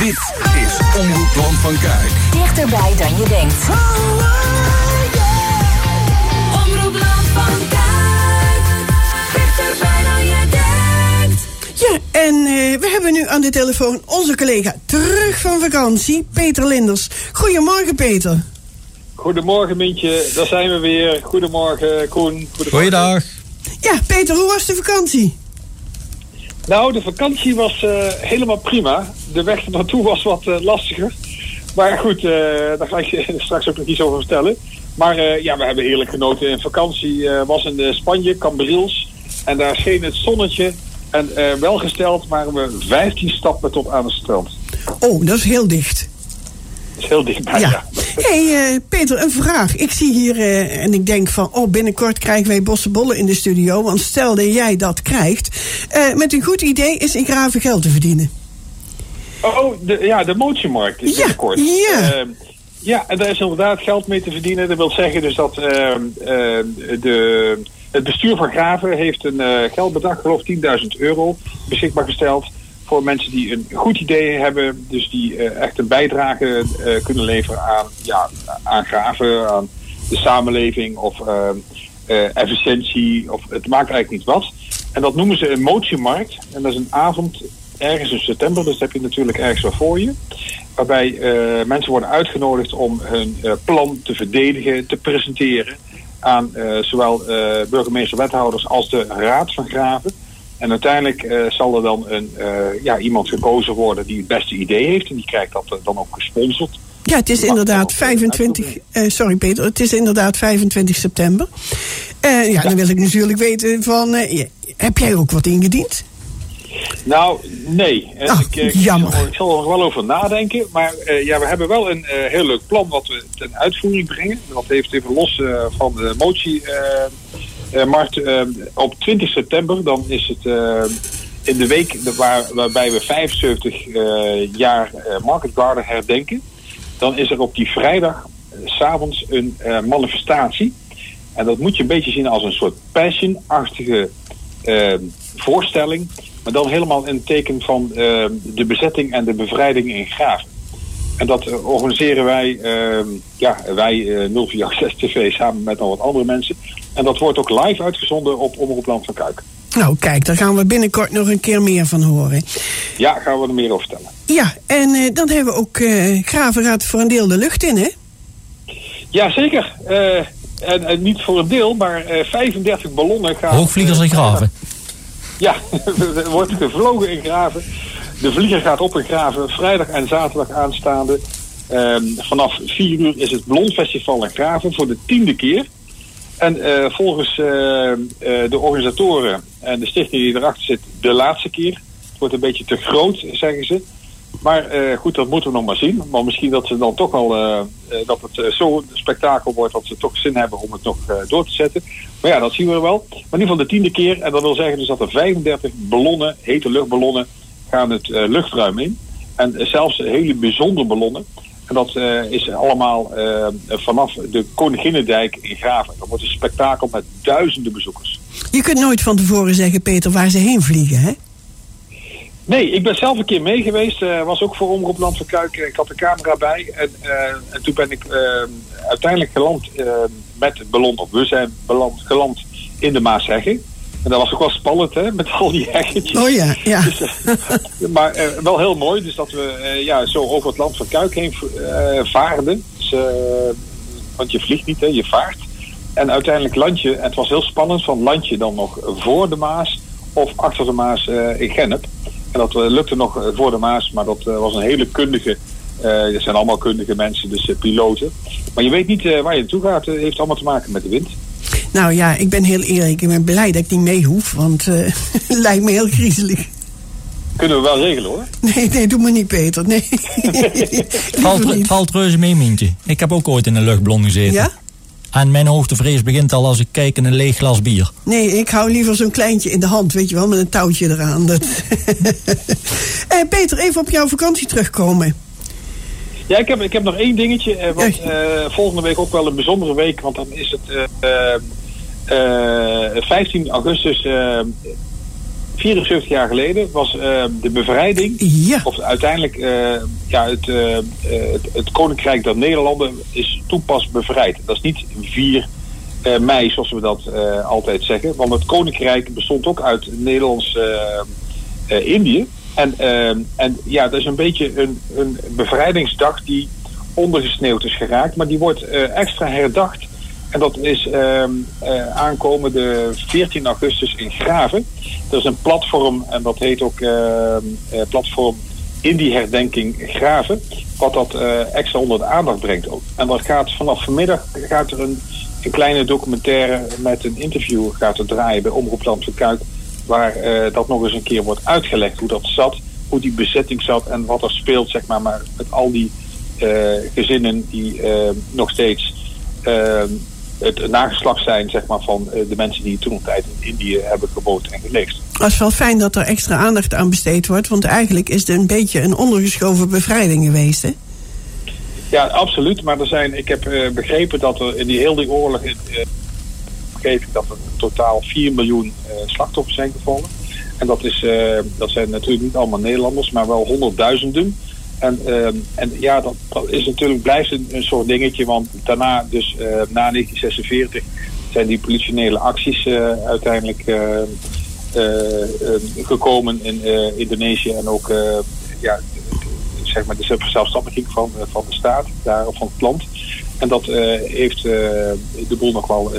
Dit is Omroep Land van Kuik. Dichterbij dan je denkt. Omroep Land van Kuik. Dichterbij dan je denkt. Ja, en eh, we hebben nu aan de telefoon onze collega terug van vakantie, Peter Linders. Goedemorgen, Peter. Goedemorgen Mintje, daar zijn we weer. Goedemorgen Koen. Goedemorgen. Goeiedag. Ja, Peter, hoe was de vakantie? Nou, de vakantie was eh, helemaal prima. De weg naartoe was wat eh, lastiger. Maar goed, eh, daar ga ik je straks ook nog iets over vertellen. Maar ja, we hebben heerlijk genoten. In vakantie was in Spanje, Cambrils. En daar scheen het zonnetje. En welgesteld waren we 15 stappen tot aan het strand. Oh, dat is heel dicht. Dat is heel dichtbij, Ja. ja. Hey, eh, Peter, een vraag. Ik zie hier eh, en ik denk van, oh, binnenkort krijgen wij bossenbollen in de studio. Want stel dat jij dat krijgt. eh, met een goed idee is in graven geld te verdienen. Oh, de, ja, de motiemarkt is Ja, binnenkort. ja. Ehm, ja, en daar is inderdaad geld mee te verdienen. Dat wil zeggen dus dat ehm, ehm, de, het bestuur van Graven heeft een geldbedrag, geloof ik 10.000 euro, beschikbaar gesteld voor mensen die een goed idee hebben. Dus die eh, echt een bijdrage eh, kunnen leveren aan, ja, aan Graven, aan de samenleving of ehm, eh, efficiëntie. Of, het maakt eigenlijk niet wat. En dat noemen ze een motiemarkt. En dat is een avond ergens in september, dus dat heb je natuurlijk ergens wel voor je. Waarbij mensen worden uitgenodigd om hun plan te verdedigen, te presenteren aan zowel eh, burgemeester, wethouders als de Raad van Graven. En uiteindelijk eh, zal er dan een, eh, ja, iemand gekozen worden die het beste idee heeft. En die krijgt dat eh, dan ook gesponsord. Ja, het is inderdaad wel, 25. eh, sorry, Peter. Het is inderdaad 25 september. Eh, ja, dan wil ik natuurlijk weten van. heb jij ook wat ingediend? Nou, nee. En Ah, ik, ik, jammer. zal- ik zal er nog wel over nadenken. Maar ja, we hebben wel een heel leuk plan wat we ten uitvoering brengen. Dat heeft even los van de motie-markt. op 20 september, dan is het eh, in de week waar, waarbij we 75 eh, jaar eh, Market Garden herdenken. Dan is er op die vrijdag eh, s'avonds een eh, manifestatie. En dat moet je een beetje zien als een soort passion-achtige eh, voorstelling. Maar dan helemaal in het teken van eh, de bezetting en de bevrijding in Graven. En dat eh, organiseren wij, eh, ja, wij eh 046 TV samen met nog wat andere mensen. En dat wordt ook live uitgezonden op Omroep Land van Kuik. Nou, kijk, daar gaan we binnenkort nog een keer meer van horen. Ja, gaan we er meer over vertellen. Ja, en eh, dan hebben we ook eh Graven gaat voor een deel de lucht in, hè? Ja, zeker. Eh, en, en niet voor een deel, maar eh 35 ballonnen gaan... Hoogvliegers en eh, graven. Ja, er wordt gevlogen in Graven. De vlieger gaat op in Graven. Vrijdag en zaterdag aanstaande. Ehm, vanaf 4 uur is het Ballonfestival in Graven voor de tiende keer. En eh, volgens eh, eh, de organisatoren en de stichting die erachter zit, de laatste keer. Het wordt een beetje te groot, zeggen ze. Maar goed, dat moeten we nog maar zien. Maar misschien dat ze dan toch al dat het zo'n spektakel wordt dat ze toch zin hebben om het nog door te zetten. Maar ja, dat zien we wel. Maar in ieder geval de tiende keer. En dat wil zeggen dus dat er 35 ballonnen, hete luchtballonnen, gaan het luchtruim in. En zelfs hele bijzondere ballonnen. En dat eh, is allemaal eh, vanaf de Koninginnendijk in Graven. Dat wordt een spektakel met duizenden bezoekers. Je kunt nooit van tevoren zeggen, Peter, waar ze heen vliegen, hè? Nee, ik ben zelf een keer mee geweest. eh, was ook voor Omroep Land van Kuik. Ik had de camera bij. En, en toen ben ik uiteindelijk geland met het ballon. Of we zijn beland, geland in de Maasheggen. En dat was ook wel spannend, hè, met al die heggetjes. Oh ja, ja. Dus, eh, maar eh, wel heel mooi, dus dat we eh, ja, zo over het land van Kuik heen vaarden. Dus, want je vliegt niet, hè, je vaart. En uiteindelijk land je, en het was heel spannend, van land je dan nog voor de Maas of achter de Maas in Gennep. En dat lukte nog voor de Maas, maar dat was een hele kundige, eh het zijn allemaal kundige mensen, dus piloten. Maar je weet niet waar je naartoe gaat, het heeft allemaal te maken met de wind. Nou ja, ik ben heel eerlijk. Ik ben blij dat ik niet mee hoef, want eh, het lijkt me heel griezelig. Kunnen we wel regelen hoor. Nee, nee, doe me niet, Peter. Nee. Valt, niet. valt reuze mee, Mientje. Ik heb ook ooit in een luchtballon gezeten. Ja? En mijn hoogtevrees begint al als ik kijk in een leeg glas bier. Nee, ik hou liever zo'n kleintje in de hand, weet je wel, met een touwtje eraan. Dat... Eh, Peter, even op jouw vakantie terugkomen. Ja, ik heb, ik heb nog één dingetje. eh, Echt? eh, volgende week ook wel een bijzondere week. Want dan is het eh, eh, 15 augustus. eh, 74 jaar geleden was de bevrijding, Ja. of uiteindelijk eh, ja, het, het, het Koninkrijk der Nederlanden is toen pas bevrijd. Dat is niet 4 eh, mei, zoals we dat altijd zeggen. Want het Koninkrijk bestond ook uit Nederlands-Indië. En, eh, en ja, dat is een beetje een, een bevrijdingsdag die ondergesneeuwd is geraakt. Maar die wordt eh, extra herdacht. En dat is ehm eh, aankomende 14 augustus in Graven. Er is een platform en dat heet ook ehm, eh, platform Indie Herdenking Graven. Wat dat extra onder de aandacht brengt ook. En dat gaat vanaf vanmiddag gaat er een, een kleine documentaire met een interview gaat er draaien bij Omroep Land van Kuik. Waar eh, dat nog eens een keer wordt uitgelegd hoe dat zat. Hoe die bezetting zat en wat er speelt zeg maar, maar met al die eh, gezinnen die eh, nog steeds het nageslacht zijn zeg maar, van de mensen die toen op tijd in Indië hebben gewoond en geleefd. Het is wel fijn dat er extra aandacht aan besteed wordt. Want eigenlijk is het een beetje een ondergeschoven bevrijding geweest. Hè? Ja, absoluut. Maar er zijn, ik heb begrepen dat er in die hele die oorlog in omgeving dat er totaal 4 miljoen eh, slachtoffers zijn gevallen. En dat, is, eh, dat zijn natuurlijk niet allemaal Nederlanders, maar wel honderdduizenden. En, ehm, en ja, dat, dat is natuurlijk, blijft een, een soort dingetje, want daarna, dus eh, na 1946, zijn die politionele acties uiteindelijk gekomen in Indonesië en ook ja, zeg maar de verzelfstandiging van, van de staat, daar, van het land. En dat heeft de boel nog wel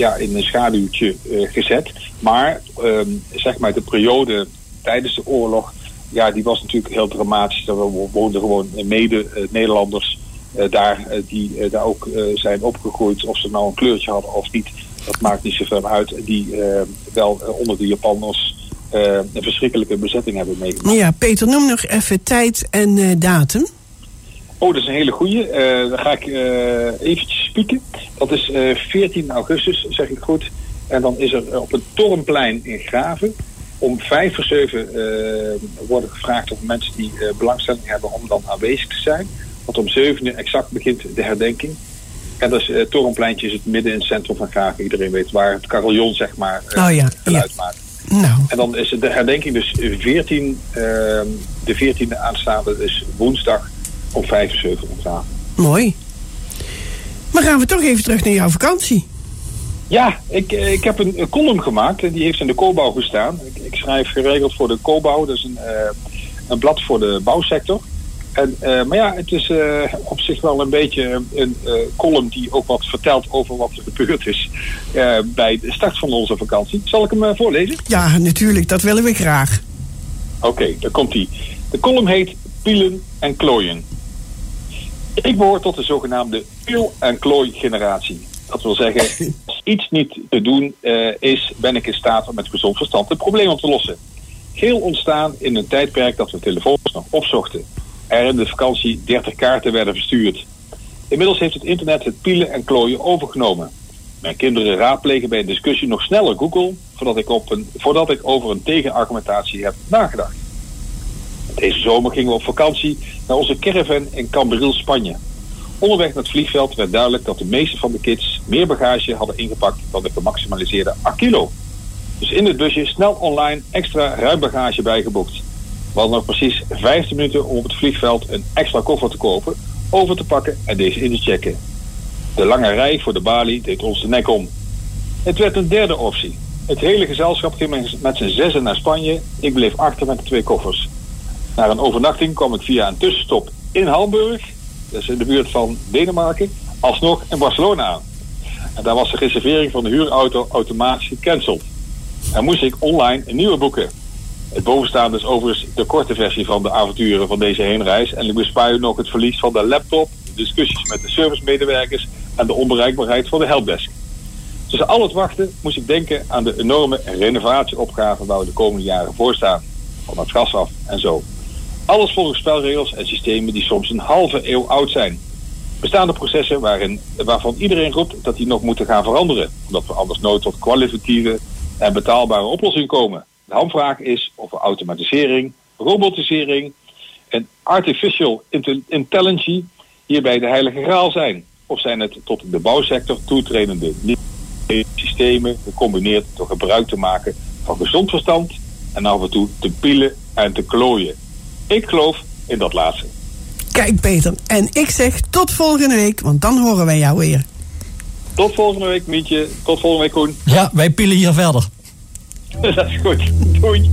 ja, in een schaduwtje eh, gezet. Maar ehm, zeg maar de periode tijdens de oorlog, ja, die was natuurlijk heel dramatisch. Er wo- woonden gewoon mede-Nederlanders eh, daar eh, die eh, daar ook zijn opgegroeid. Of ze nou een kleurtje hadden of niet, dat maakt niet zoveel uit. Die wel onder de Japanners een verschrikkelijke bezetting hebben meegemaakt. Ja, Peter, noem nog even tijd en datum. Oh, dat is een hele goeie. Eh dan ga ik eh, eventjes spieken. Dat is eh 14 augustus, zeg ik goed. En dan is er op het Torenplein in Graven om vijf voor zeven eh, worden gevraagd of mensen die eh, belangstelling hebben om dan aanwezig te zijn. Want om zeven uur exact begint de herdenking. En dat is, eh, Torenpleintje is het midden in het centrum van Graven. Iedereen weet waar het carillon zeg maar eh, Oh ja, geluid maakt. Nou, En dan is het de herdenking dus 14, ehm, de 14e aanstaande, dus woensdag om 5 uur 7 in Graven. mooi. Maar gaan we toch even terug naar jouw vakantie. Ja, ik, eh, ik heb een, een column gemaakt. en Die heeft in de Cobouw gestaan. Ik, ik schrijf geregeld voor de Cobouw. Dat is een, eh, een blad voor de bouwsector. En, eh, maar ja, het is op zich wel een beetje een column die ook wat vertelt over wat er gebeurd is bij de start van onze vakantie. Zal ik hem voorlezen? Ja, natuurlijk, dat willen we graag. Oké, daar komt hij. De column heet Pielen en Klooien. Ik behoor tot de zogenaamde piel- en klooi-generatie. Dat wil zeggen, als iets niet te doen eh, is, ben ik in staat om met gezond verstand het probleem op te lossen. Geel ontstaan in een tijdperk dat we telefoons nog opzochten. Er in de vakantie 30 kaarten werden verstuurd. Inmiddels heeft het internet het pielen en klooien overgenomen. Mijn kinderen raadplegen bij een discussie nog sneller Google voordat ik, op een, voordat ik over een tegenargumentatie heb nagedacht. Deze zomer gingen we op vakantie naar onze caravan in Cambril, Spanje. Onderweg naar het vliegveld werd duidelijk dat de meeste van de kids meer bagage hadden ingepakt dan de gemaximaliseerde 8 kilo. Dus in het busje snel online extra ruimbagage bijgeboekt. We hadden nog precies 15 minuten om op het vliegveld een extra koffer te kopen, over te pakken en deze in te checken. De lange rij voor de balie deed ons de nek om. Het werd een derde optie. Het hele gezelschap ging met z'n zessen naar Spanje. Ik bleef achter met de twee koffers. Na een overnachting kwam ik via een tussenstop in Hamburg, is in de buurt van Denemarken, alsnog in Barcelona aan. En daar was de reservering van de huurauto automatisch gecanceld. En moest ik online een nieuwe boeken. Het bovenstaande is overigens de korte versie van de avonturen van deze heenreis. En ik bespaar u nog het verlies van de laptop, de discussies met de servicemedewerkers en de onbereikbaarheid van de helpdesk. Tussen al het wachten moest ik denken aan de enorme renovatieopgave waar we de komende jaren voor staan. Van het gas af en zo. Alles volgens spelregels en systemen die soms een halve eeuw oud zijn. Bestaande processen waarin, waarvan iedereen roept dat die nog moeten gaan veranderen. Omdat we anders nooit tot kwalitatieve en betaalbare oplossingen komen. De hamvraag is of we automatisering, robotisering en artificial intel- intelligence hierbij de heilige graal zijn. Of zijn het tot de bouwsector toetredende systemen gecombineerd door gebruik te maken van gezond verstand, en af en toe te pielen en te klooien. Ik geloof in dat laatste. Kijk Peter, en ik zeg tot volgende week, want dan horen wij jou weer. Tot volgende week Mietje, tot volgende week Koen. Ja, wij pillen hier verder. dat is goed. Doei.